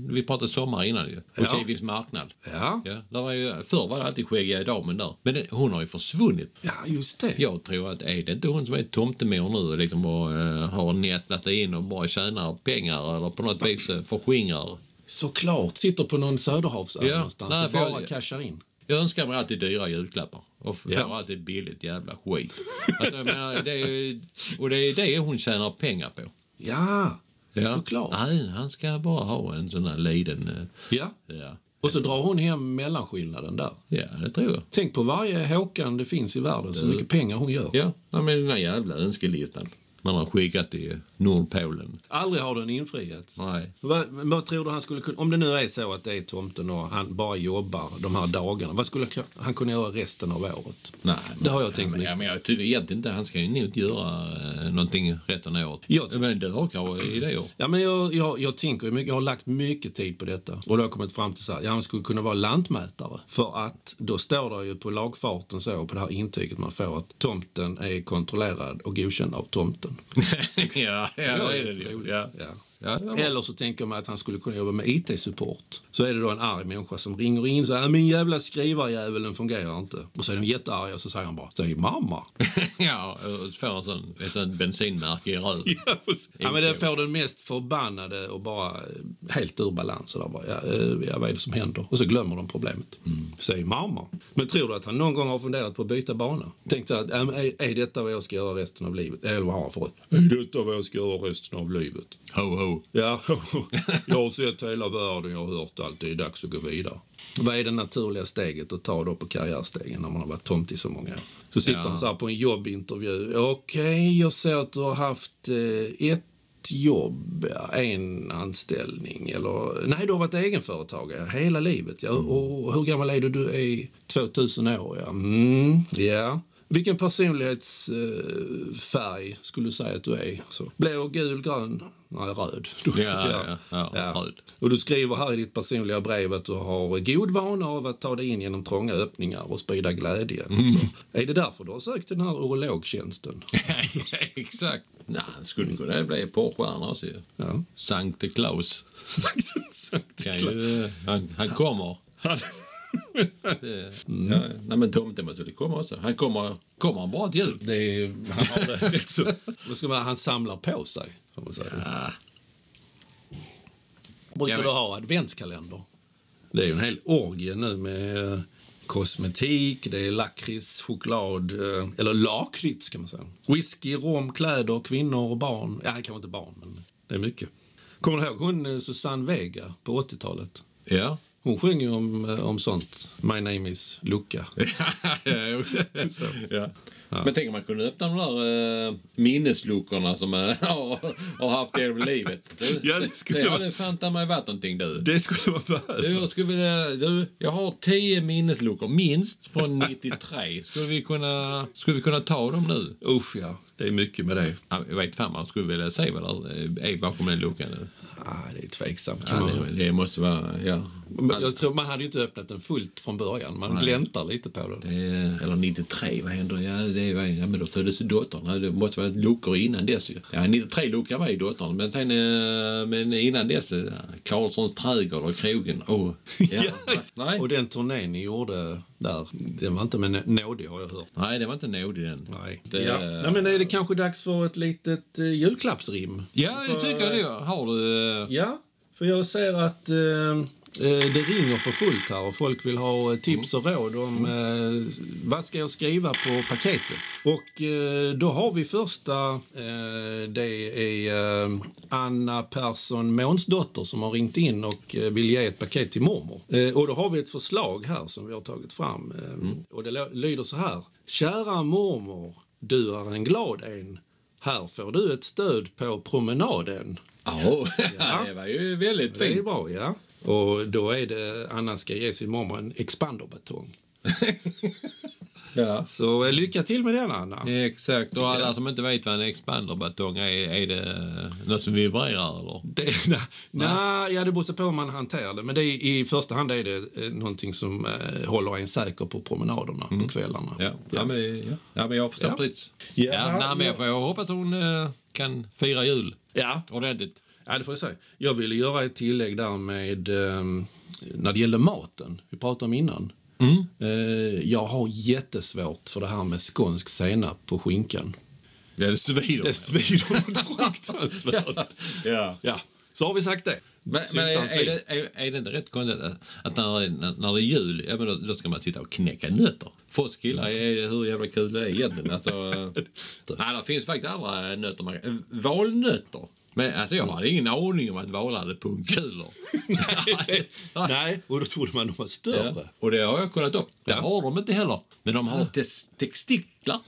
vi pratade sommar innan ju, och Ja. Kiviks marknad. Ja. Ja, där var ju, förr var det alltid skäggiga damen där, men det, hon har ju försvunnit. ja, just det. Jag tror att är det inte hon som är tomtemor nu liksom, och uh, har nästlat in och bara tjänar pengar eller på något vis uh, förskingrar. Såklart. Sitter på någon söderhavsö Ja. någonstans Nej, och för jag- bara cashar in. Jag önskar mig alltid dyra julklappar och får Ja. alltid billigt jävla skit. Alltså, jag menar, det är, och det är det hon tjänar pengar på. Ja, Ja. såklart. Nej, han ska bara ha en sån här liten... eh, Ja. Ja, Och så drar hon hem mellanskillnaden där. ja det tror jag. Tänk på varje Håkan det finns i världen, så mycket pengar hon gör. Ja, men den här jävla önskelistan. man har skickat till Nordpolen. Aldrig har den infriats. Nej. Vad, vad tror du han skulle kunna... Om det nu är så att det är tomten och han bara jobbar de här dagarna. Vad skulle han kunna göra resten av året? Nej, Det har jag tänkt men, ja, men jag tycker egentligen inte han ska ju nog inte göra eh, någonting resten av året. Jag men du har kanske idéer? Ja, men jag, jag, jag tänker mycket, jag har lagt mycket tid på detta. Och då har jag kommit fram till så här, ja, han skulle kunna vara lantmätare. För att då står det ju på lagfarten så, på det här intyget man får, att tomten är kontrollerad och godkänd av tomten. ja, ja, det är det lite ju. roligt. Ja. Eller så tänker man att han skulle kunna jobba med IT-support. Så är det då en arg människa som ringer in så här, min jävla skrivarjäveln fungerar inte. Och så är de jättearga och så säger han bara, säg mamma. ja, och får han sån, ett sånt bensinmärke i röven. Ja, ja, men det får den mest förbannade och bara eh, helt ur balans. Och bara, ja, eh, ja, vad är det som händer? Och så glömmer de problemet. Säg mamma. Men tror du att han någon gång har funderat på att byta bana? Tänkt så här, är, är detta vad jag ska göra resten av livet? Eller vad har han för Är detta vad jag ska göra resten av livet? Ho, ho. Ja, jag har sett hela världen, jag har hört allt. Det är dags att gå vidare. Vad är det naturliga steget att ta då på karriärstegen när man har varit tomt i så många år? Så sitter Ja. man så här på en jobbintervju. Okej, jag ser att du har haft eh, ett jobb, en anställning eller... Nej, du har varit egenföretagare hela livet. Ja. Och hur gammal är du? Du är 2000 år, ja. Mm, ja. Vilken personlighetsfärg skulle du säga att du är? Så, blå, gul, grön? Nej, röd. Ja, ja, ja, röd. Och du skriver här i ditt personliga brev att du har god vana av att ta dig in genom trånga öppningar och sprida glädje. Mm. Så, är det därför du har sökt den här urologtjänsten? Exakt. Nej, han skulle kunna bli porrstjärna också ju. Ja. Sankte Claus. Sankt Kan ju, han, han kommer. Det, ja, nej, men tomten skulle komma också. Han kommer, kommer han bara till jul. Det är, han har det rätt så. Vad ska man, han samlar på sig, får man säga. Ja. Brukar du ha adventskalender? Det är ju en hel orgie nu med eh, kosmetik, det är lakrits, choklad, eh, eller lakrits kan man säga. Whisky, rom, kläder, kvinnor och barn. Ja, kanske inte barn, men det är mycket. Kommer du ihåg hon eh, Susanne Vega på 80-talet? Ja. Hon sjöng om, eh, om sånt. My name is Luca. ja, ja. Men tänk om man kunde öppna de där uh, minnesluckorna som man har, har haft genom livet. Det, Ja, det skulle det vara- hade fan ta mig varit någonting du. Det skulle vara Du, behövt. jag, skulle vilja, du, jag har tio minnesluckor, minst från 93. Skulle vi kunna, skulle vi kunna ta dem nu? Usch ja, det är mycket med det. Ja, Jag vet fan man skulle vilja se vad det är bakom den luckan. nu. Ah, det är tveksamt. Ja, man... det, det måste vara... Ja. Jag tror man hade ju inte öppnat den fullt från början. Man gläntar lite på den. Det är, eller 93, vad händer? Ja, det är, ja, men då föddes dottern. Det måste vara luckor innan dess ju. Ja, 93 luckor var ju dottern. Men, sen, eh, men innan dess, Karlssons trädgård och krogen. Oh, ja, nej. Och den turnén ni gjorde där, den var inte med nådig har jag hört. nej, det var inte nådig den. Nej. Det, ja. Nej, men är det kanske dags för ett litet uh, julklappsrim? Ja, jag För- tycker det. Har du... eh, Ja, för jag ser att eh, eh, det ringer för fullt här och folk vill ha eh, tips och råd om eh, vad ska jag skriva på paketet. Och eh, då har vi första, eh, det är eh, Anna Persson Månsdotter som har ringt in och eh, vill ge ett paket till mormor. Eh, och då har vi ett förslag här som vi har tagit fram eh, och det lyder så här. Kära mormor, du är en glad en. Här får du ett stöd på promenaden. Ja, det var ju väldigt Det är fint. bra, ja. Och då är det, Anna ska ge sin mormor en expanderbatong. Ja. Så eh, lycka till med den, Anna. Exakt. Och alla som inte vet vad en expanderbatong är, är det något som vibrerar eller? Det, na, na, ja, det beror på hur man hanterar det. Men det är, i första hand är det eh, någonting som eh, håller en säker på promenaderna på kvällarna. Ja, ja. men, det- ja. ja, men jag förstår Ja. precis. Ja, Ja, nej, men jag, jag hoppas hon eh, kan fira jul Ja, ordentligt. Ja, det får jag säga. Jag ville göra ett tillägg där med eh, när det gäller maten. Vi pratade om innan. Eh, jag har jättesvårt för det här med skånsk senap på skinkan. Ja, det svider. Det svider fruktansvärt. ja. Ja, så har vi sagt det. Men, men är, är, det, är, är det inte rätt konstigt att, att när, när, när det är jul, ja, men då, då ska man sitta och knäcka nötter? För oss killar är det hur jävla kul det är egentligen. Alltså, nej, det finns faktiskt andra nötter. Man, valnötter Men alltså jag hade ingen aning om att valar hade pungkulor. Nej, och då trodde man de var större. Ja. Och det har jag kollat upp. Det Ja. har de inte heller. Men de har tes testiklar.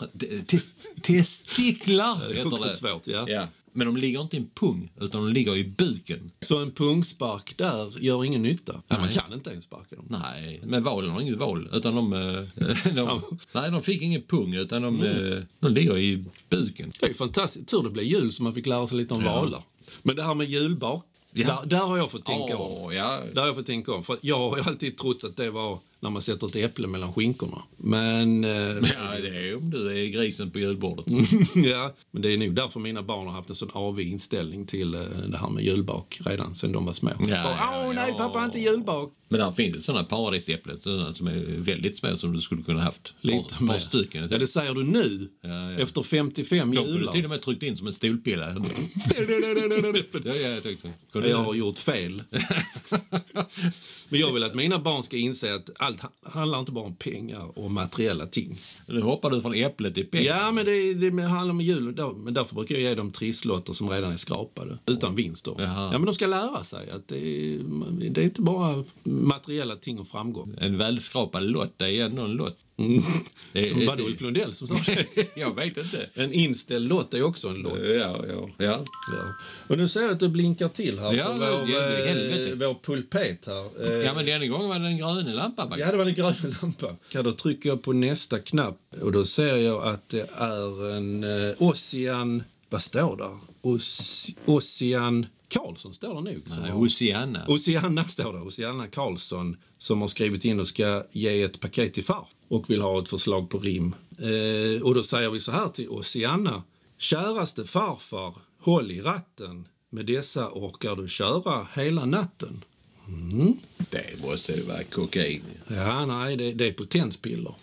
Tes testiklar Det är också svårt, ja. Ja. Men de ligger inte i en pung, utan de ligger i buken. Så en pungspark där gör ingen nytta. Ja, man Nej. kan inte ens sparka dem. Nej, men valen har inget val. Utan de, eh, de, nej, de fick ingen pung, utan de, eh, de ligger i buken. Det är fantastiskt. Tur det blev jul så man fick lära sig lite om valar. Men det här med julbak, Ja. där, där har jag fått tänka om. Åh, ja. Där har jag fått tänka om. För jag har alltid trott att det var när man sätter ett äpple mellan skinkorna. Men... Eh, ja, det är om du är grisen på julbordet. ja, men det är nog därför mina barn har haft en sån avig inställning till eh, det här med julbak redan sen de var små. Ja, Bara, ja, Åh nej, ja. pappa, inte julbak. Men där finns ju sådana paradisäpplen sådana som är väldigt små som du skulle kunna haft. Lite par, par stycken. Ja, det säger du nu. Ja, ja. Efter 55 De kunde jular. till och med tryckt in som en stolpille. ja, ja, jag tyckte. Jag har gjort fel. Men jag vill att mina barn ska inse att allt ha- handlar inte bara om pengar och materiella ting. Nu hoppar du från äpplet till pengar. Ja, men det, det handlar om jul. Då- Men därför brukar jag ge dem trisslotter som redan är skrapade. Utan vinst då. Ja, men de ska lära sig att det är, det är inte bara materiella ting och framgång. En välskrapad lott är ändå en lott. Det- Som det- var det Ulf Lundell som sa jag vet inte. En inställd lott är också en lott. Ja, ja, ja. Ja. Och nu ser jag att det blinkar till här Ja, på vår, det eh, vår pulpet här. Eh, Ja, men denna gången var det den gröna lampan. Ja, det var den gröna lampan. Ja, då trycker jag på nästa knapp och då ser jag att det är en eh, Ossian... Vad står där? Oss, Ossian Karlsson står det nog. Nej, Oceana. Ossiana står det. Ossiana Karlsson som har skrivit in och ska ge ett paket till far och vill ha ett förslag på rim. Eh, och då säger vi så här till Ossiana. Käraste farfar, håll i ratten. Med dessa orkar du köra hela natten. Det måste ju vara kokain. Ja, nej, det, det är potenspiller.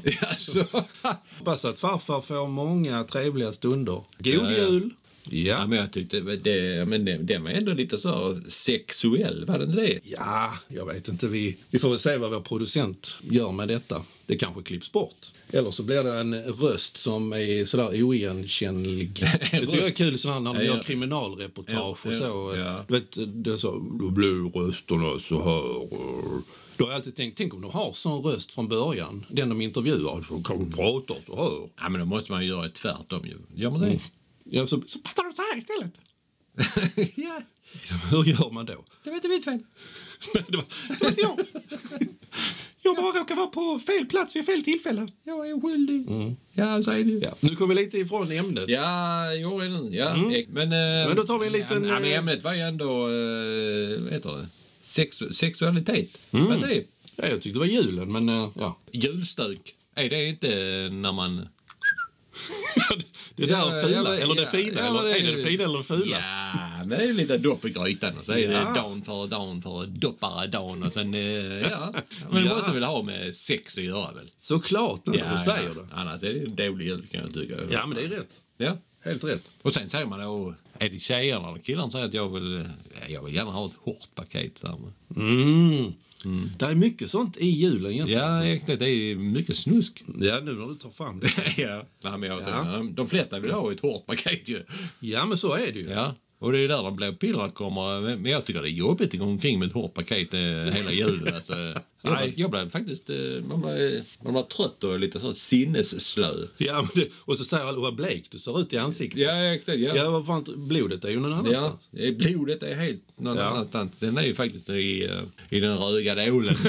Hoppas att farfar får många trevliga stunder. God Ja, ja. jul! Ja, Ja. men jag tyckte det, men det, den var ändå lite så sexuell, var inte det? ja, jag vet inte. Vi, vi får väl se vad vår producent gör med detta. Det kanske klipps bort. Eller så blir det en röst som är sådär oigenkännlig. Det tycker jag är kul sådär när de Ja, ja. gör kriminalreportage och Ja, så. ja. Du vet, det är så, då blir rösterna så här. Då har jag alltid tänkt, tänk om de har sån röst från början, den de intervjuar. Så kan de prata så här. Ja, men då måste man ju göra tvärtom ju. Gör man det? Ja, så, så pratar de så här istället. ja, Hur gör man då? det var inte mitt fel. det, var, det var inte jag. Jag bara råkar vara på fel plats vid fel tillfälle. Jag är skyldig. Ja, så är det. Ja, nu kom vi lite ifrån ämnet. Ja, gjorde det nu. Ja. eh, Men, eh, Men då tar vi en liten, Ja, men eh, ämnet var ju ändå, eh, vad heter det? Sexu sexualitet. Vad är det? Ja, jag tyckte det var julen, men eh, ja. Julstök. Är det inte när man... Det där Ja, fula, ja, men- eller det ja, fina. ja, eller, men är det det fina eller det fula? Ja, men det är lite dopp i grytan och så är det Ja. dagen för dagen för doppare dagen och sen, eh, ja. Men det Ja. måste väl ha med sex att göra väl? Såklart, när du säger ja. det. Annars är det en dålig jul kan jag tycka. Ja, men det är rätt. Ja. Helt rätt. Och sen säger man då, är det tjejerna eller killarna säger att jag vill, jag vill gärna ha ett hårt paket. Så här. Mm. Det är mycket sånt i julen egentligen. Ja. Det är mycket snusk. Ja, nu när du tar fram det. ja. Nej, men jag Ja. De flesta vill ha ett hårt paket ju. Ja, men så är det ju. Ja. Och det är där de blå pillerna kommer. Men jag tycker det är jobbigt att gå omkring med ett hårt paket eh, hela julen. Alltså, jag, Nej. blev, jag blev faktiskt... eh, Man blev, man blev trött och lite så sinnesslö. Ja, det, och så säger alla vad blek du ser ut i ansiktet. Ja, exakt. Ja. Ja, vad fan, blodet är ju någon Ja, annanstans. eh, blodet är helt någon Ja. annanstans. Den är ju faktiskt i, eh, i den röga ålen.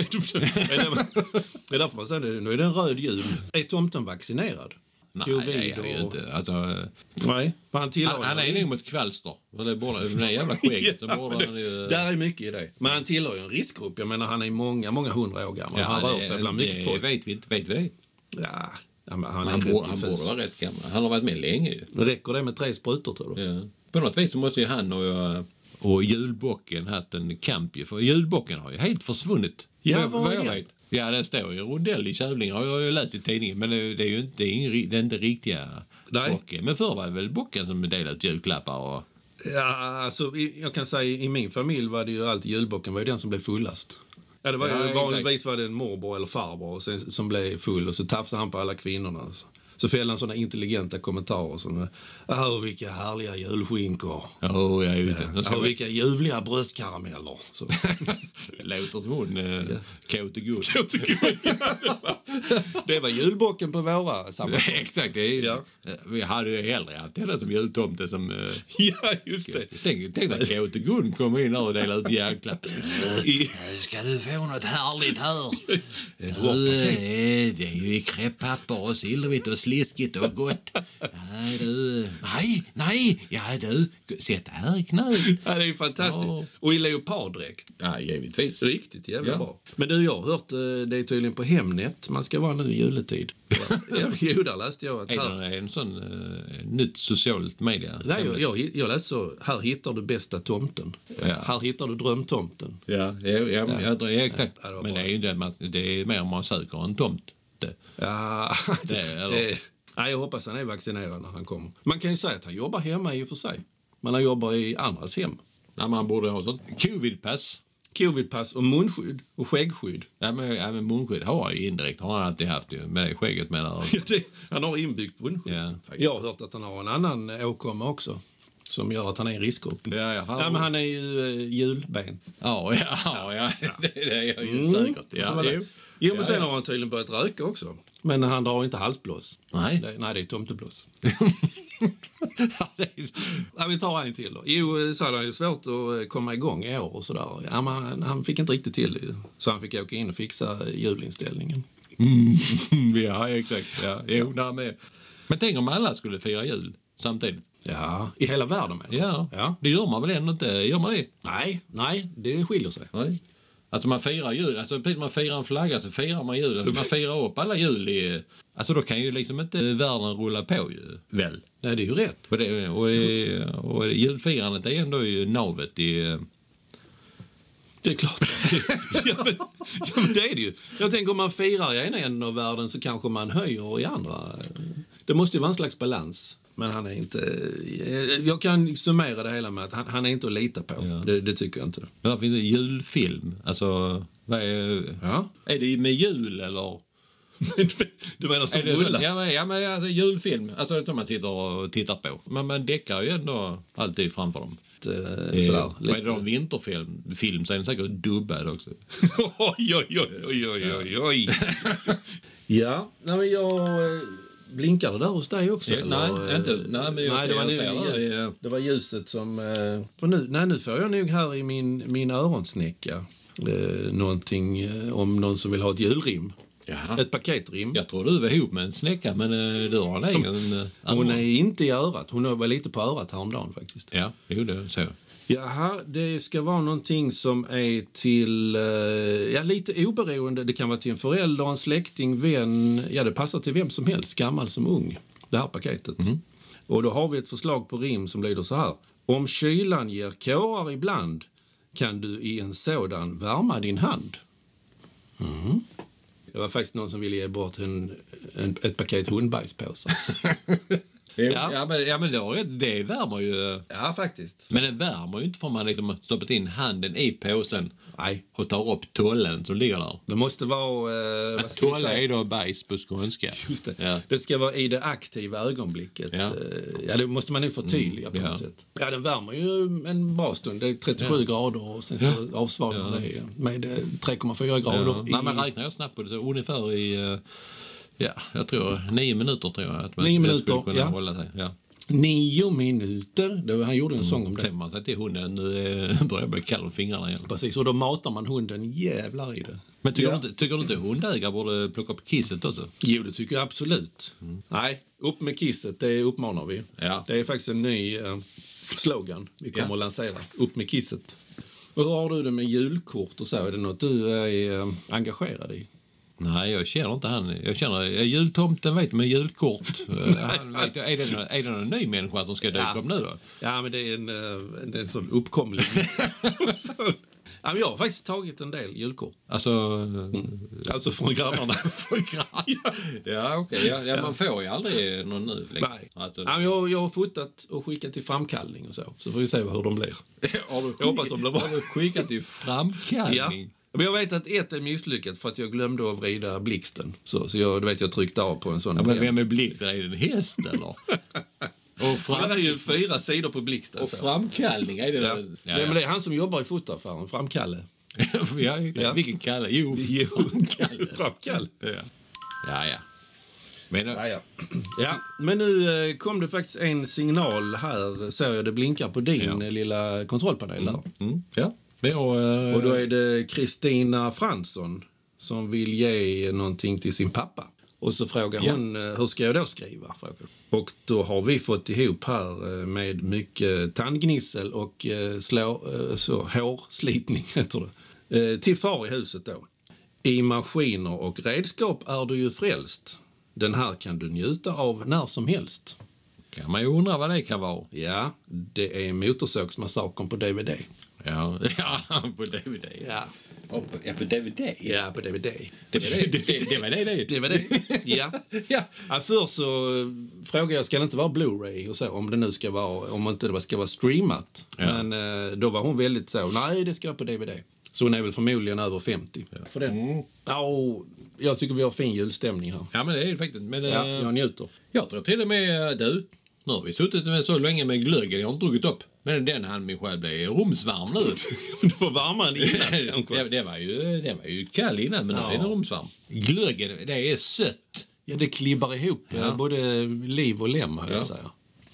det är därför man säger det. Nu är det en röd jul. Är tomten vaccinerad? Nej, det är han ju inte. Alltså, eh, Nej, men han han, han är nog mot kvalster. För det borde, med det jävla skägget så Ja, borde men han ju... där är mycket i det. Men han tillhör ju en riskgrupp. Jag menar, han är många, många hundra år gammal. han rör sig bland mycket folk. Vet vi inte. Vet vi det? Ja, ja, han Han, rätt borde, han borde vara rätt gammal. Han har varit med länge ju. Räcker det med tre sprutor, tror du? Ja. På något vis så måste ju han och, och julbocken haft en kamp ju. För julbocken har ju helt försvunnit. Ja, vad, vad jag vet. Ja, det står ju rondell i Kävlinge har jag ju läst i tidningen. Men det, är ju inte, det är ingen, det är inte riktiga Nej. bocken. Men förr var det väl bocken som delade ut julklappar och... Ja, alltså, jag kan säga i min familj var det ju alltid julbocken var ju den som blev fullast. Ja, det var ju Ja, vanligtvis var det en morbror eller farbror som blev full och så tafsade han på alla kvinnorna. Så, Så fällde han såna intelligenta kommentarer som Åh, vilka härliga julskinkor. Oh, ja, just det. Nu Åh, vi- vilka ljuvliga bröstkarameller. Så. Låter som hon, äh, Kåte Guld. Det var julbocken på våra sammanhang. Exakt. Det är, Ja. Vi hade ju hellre haft henne som jultomte som... eh, ja, just det. Tänk, tänk när Kåte Gun kommer in och delar ut julklappar. I, Ska du få något härligt här? Du, eh, det är ju kräpppapper och silvrigt och sliskigt och gott. Ja, du. Nej, nej! Ja, du. Sätt här i knät. ja, det är ju fantastiskt. Ja. Och i leoparddräkt. Ja, givetvis. Riktigt jävla Ja. bra. Men du, jag har hört eh, det är tydligen på Hemnet man ska vara nu i juletid. ja, jo, där läste jag att Är här, det en sån uh, nytt socialt media? Nej, jag, jag, jag läste så. Här hittar du bästa tomten. Ja. Här hittar du drömtomten. Ja, ja, ja, ja. ja, är exakt. Ja, det var Men det är ju det, man, det är mer om man söker en tomt. Det. Ja, Det- det, nej, jag hoppas han är vaccinerad när han kommer. Man kan ju säga att han jobbar hemma i och för sig. Men han jobbar i andras hem. Ja, man borde ha sånt. Covidpass. Covidpass och munskydd och skäggskydd. Ja, men, ja, men munskydd har jag ju indirekt. Har han alltid haft ju. Med det skägget menar det, han har inbyggt munskydd. Ja. Jag har hört att han har en annan åkomma också. Som gör att han är i riskgrupp. Ja, ja, Ja, men han är ju eh, julben. Ja, ja, ja, ja. Det, är jag ju säkert. Så Ja, det. jo. Jo, men sen har han tydligen börjat röka också. Men han drar inte halsblås. Nej. Det, nej, det är tomteblås. Ja, det är- Ja, vi tar en till då. Jo, så hade han ju svårt att eh, komma igång i år och sådär. Ja, men han, han fick inte riktigt till det. Så han fick åka in och fixa julinställningen. ja, exakt. Ja, jo, med. Men tänk om alla skulle fira jul samtidigt. Ja, i hela världen med. Ja, ja. det gör man väl ändå inte? Gör man det? Nej, nej, det skiljer sig. Nej. Alltså man firar jul, alltså precis man firar en flagga så firar man jul. Alltså man firar upp alla jul i... Alltså då kan ju liksom inte världen rulla på ju, väl? Nej, det är ju rätt. Och, det, och, det, och julfirandet är ändå ju navet i... Det är klart. ja, men, ja, men det är det ju. Jag tänker om man firar i ena änden av världen så kanske man höjer i andra. Det måste ju vara en slags balans. Men han är inte... Jag kan summera det hela med att han, han är inte att lita på. Det, det tycker jag inte. Men där finns det julfilm. Alltså, vad är... Ja. Är det med jul eller? du menar som det rullar? ja, men, ja, men alltså julfilm. Alltså som man sitter och tittar på. Men man däckar ju ändå alltid framför dem. Eh, Eh, Sådär. är det en vinterfilm film, så är den säkert dubbad också. oj, oj, oj, oj, oj, oj, oj. ja, nej, men jag... Blinkar det där hos dig också? Ja, nej, inte- nej, men jag nej, det, var jag nu, det. var ljuset som... eh, För nu, nej, nu får jag nog här i min, min öronsnäcka eh, någonting eh, om någon som vill ha ett julrim. Jaha. Ett paketrim. Jag tror du var ihop med en snäcka, men eh, du har en egen... eh, Hon är inte i örat. Hon var lite på örat häromdagen faktiskt. Ja, jo det så. Jaha, det ska vara någonting som är till, eh, ja lite oberoende. Det kan vara till en förälder, en släkting, vän. Ja, det passar till vem som helst, gammal som ung, det här paketet. Och då har vi ett förslag på rim som lyder så här. Om kylan ger kårar ibland kan du i en sådan värma din hand. Mm. Det var faktiskt någon som ville ge bort en, en, ett paket hundbajspåsar. Ja, ja men, ja, men då, det värmer ju. ja, faktiskt. Men det värmer ju inte för man liksom stoppat in handen i påsen Nej, och tar upp tollen som ligger där. det måste vara... Eh, Tolle säga? är då bajs på skånska. Just det. Ja. det ska vara i det aktiva ögonblicket. Ja. Eh, Ja, det måste man nog förtydliga på ja. något sätt. Ja, den värmer ju en bra stund. Det är 37 grader och sen så avsvalnar det med eh, 3,4 grader. Ja. i- Nej, men räknar jag snabbt på det så ungefär i... eh, Ja, jag tror nio minuter tror jag att man Nio minuter, skulle kunna ja. hålla sig. Ja. Nio minuter. Han gjorde en sång om det. Sen man sig till hunden, nu börjar jag bli kall om fingrarna igen. Precis, och då matar man hunden jävlar i det. Men tycker, Ja. du, inte, tycker du inte hundägare borde plocka upp kisset också? Jo, det tycker jag absolut. Nej, upp med kisset, det uppmanar vi. Ja. Det är faktiskt en ny eh, slogan vi kommer Ja. att lansera. Upp med kisset. Och hur har du det med julkort och så? Är det något du är eh, engagerad i? Nej, jag känner inte han. Jag känner eh, jultomten vet med julkort. Eh, han vet, är, det, någon- är det någon ny människa som ska dyka Ja. upp nu då? Ja, men det är en, eh, det är en sån uppkomling. så, ja, men jag har faktiskt tagit en del julkort. Alltså... Alltså från grannarna. Ja, okej. Ja, ja, man får ju aldrig någon nu längre. Nej. Alltså, Ja, men jag, jag har fotat och skickat till framkallning och så. Så får vi se hur de blir. har du Jag hoppas de blir bra. Har du skickat i framkallning? Men jag vet att ett är misslyckat för att jag glömde att vrida blixten. Så, så jag, du vet, jag tryckte av på en sån. Ja, men vem är blixten? Är det en häst eller? och, Det fram, är ju fyra sidor på blixten. och så. framkallning, är det Ja. det? Nej, men det är han som jobbar i fotoaffären, Framkalle. ja, Ja. Vilken Kalle? Jo, Jo, Framkalle. Framkalle. Ja, ja. ja. Men, Ja, ja. ja, men nu eh, kom det faktiskt en signal här. Ser jag det blinkar på din Ja. eh, lilla kontrollpanel där. mm, ja. Eh, Och då är det Kristina Fransson som vill ge någonting till sin pappa. Och så frågar hon, eh, hur ska jag då skriva? Frågar. Och då har vi fått ihop här eh, med mycket tandgnissel och eh, slå, så, hårslitning, heter det. Till far i huset då. I maskiner och redskap är du ju frälst. Den här kan du njuta av när som helst. kan man ju undra vad det kan vara. Ja, det är Motorsågsmassakern på DVD. Ja, ja på DVD. Ja, Och på, ja, på DVD. ja på DVD. Det var det det, det, var det, det. Det var det. Ja. Ja. Ja, först så eh, frågade jag, ska det inte vara Blu-ray och så, om det nu ska vara, om inte det ska vara streamat. Ja. Men eh, då var hon väldigt så, nej det ska vara på DVD. Så hon är väl förmodligen över 50. För det. Ja, och jag tycker vi har fin julstämning här. ja, men det är det faktiskt. Men, Ja, eh, jag njuter. Jag tror till och med, du, nu har vi suttit med så länge med glöggen, jag har inte druckit upp. Men den hann min själ bli rumsvarm nu. det var varmare än innan kanske. det, det, var ju, det var ju kall innan, men nu Ja. är den rumsvarm. Glöggen, det är sött. Ja, det klibbar ihop eh, Ja. både liv och lem, höll jag Ja. säga.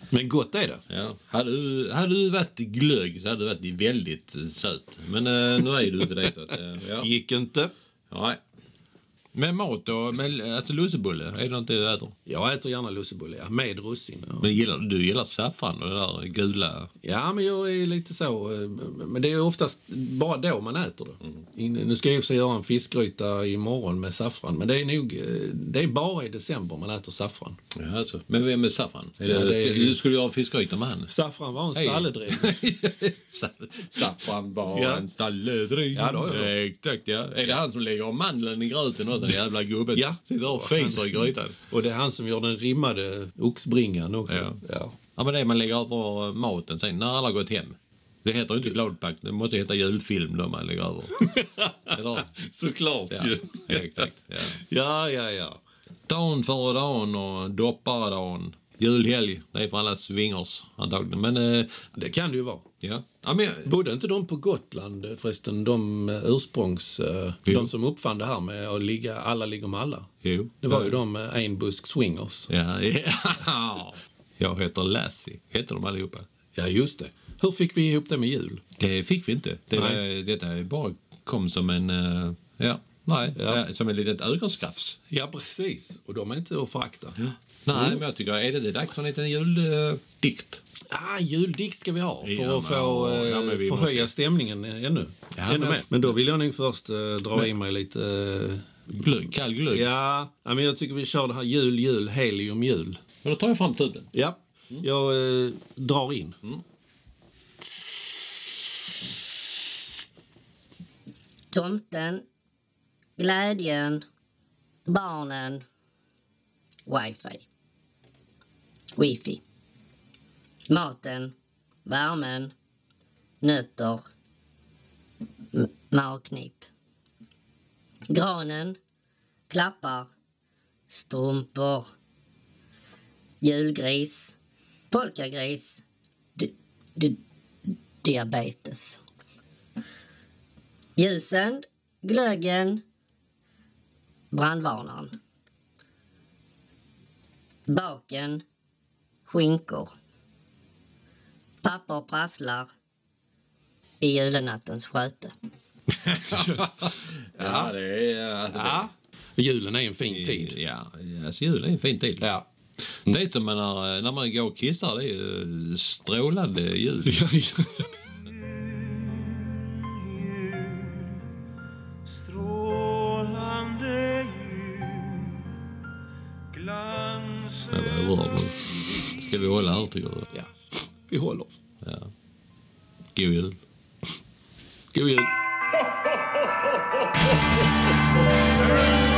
Men gott är det. Ja. Hade, du, hade du varit glögg så hade du varit väldigt söt. Men eh, nu är du inte det. Så att, eh, ja. Gick inte. Nej. Men mat då? Men, alltså lussebulle, är det något du äter? Jag äter gärna lussebulle, ja, med russin. Ja. Men gillar, du gillar saffran och det där gula? Ja, men jag är lite så. eh, Men det är oftast bara då man äter det. In- Nu ska jag och sig göra en fiskgryta imorgon med saffran. Men det är nog, eh, det är bara i december man äter saffran. Ja, alltså. Men vem är saffran? Är Ja, det, är- Du skulle göra fiskgryta med han? Saffran var en stalledräng. Sa- Saffran var Ja. en stalledräng. Ja, det har jag hört. Är det han som lägger mandeln i gröten också, den jävla gubben? Ja. Sitter och fiser i grytan. Och det är han som gör den rimmade oxbringan också. Ja. Ja. Ja, men det man lägger över maten sen, när alla har gått hem. Det heter inte gladpack, det måste heta julfilm då man lägger över. Eller? Såklart Ja, ju. exakt. Ja. Ja, ja, ja. Dagen före dagen och dopparedagen. Julhelg, det är för alla swingers antagligen. Men eh, Det kan det ju vara. ja. ja men, Bodde inte de på Gotland eh, förresten, de eh, ursprungs... eh. De som uppfann det här med att ligga, alla ligger med alla. jo. Det var ju de eh, Einbusk Swingers. Ja, ja. Jag heter Lassie, heter de allihopa. Ja, just det. Hur fick vi ihop det med jul? Det fick vi inte. Det, Nej. detta bara kom som en... ja, nej, Ja. ja. som en litet ögonskafs. Ja, precis. Och de är inte att förakta. Nej, men jag tycker, är det, det dags för en liten juldikt? Ah, juldikt ska vi ha för Ja, att få men, eh, ja, men vi förhöja måste- stämningen ännu, Ja, ännu men- mer. Men då vill jag nog först eh, dra i mig lite... eh, Glögg, kall glögg. ja, ja, men jag tycker vi kör det här jul, jul, helium, jul. Och då tar jag fram tuben. Ja, jag eh, drar in. Tomten, glädjen, barnen, wifi. Wifi. Maten, värmen, nötter, magknip. Granen, klappar, strumpor, julgris, polkagris, di- di- diabetes. Ljusen, glöggen, brandvarnaren. Baken, skinkor. Papper prasslar i julenattens sköte. Ja, det är... Alltså, Ja. Julen är en fin tid. Ja, alltså julen är en fin tid. Ja. Det är som när, när man går och kissar, det är ju strålande ljud. tycker du? ja. Vi håller. Ja. God jul. God jul.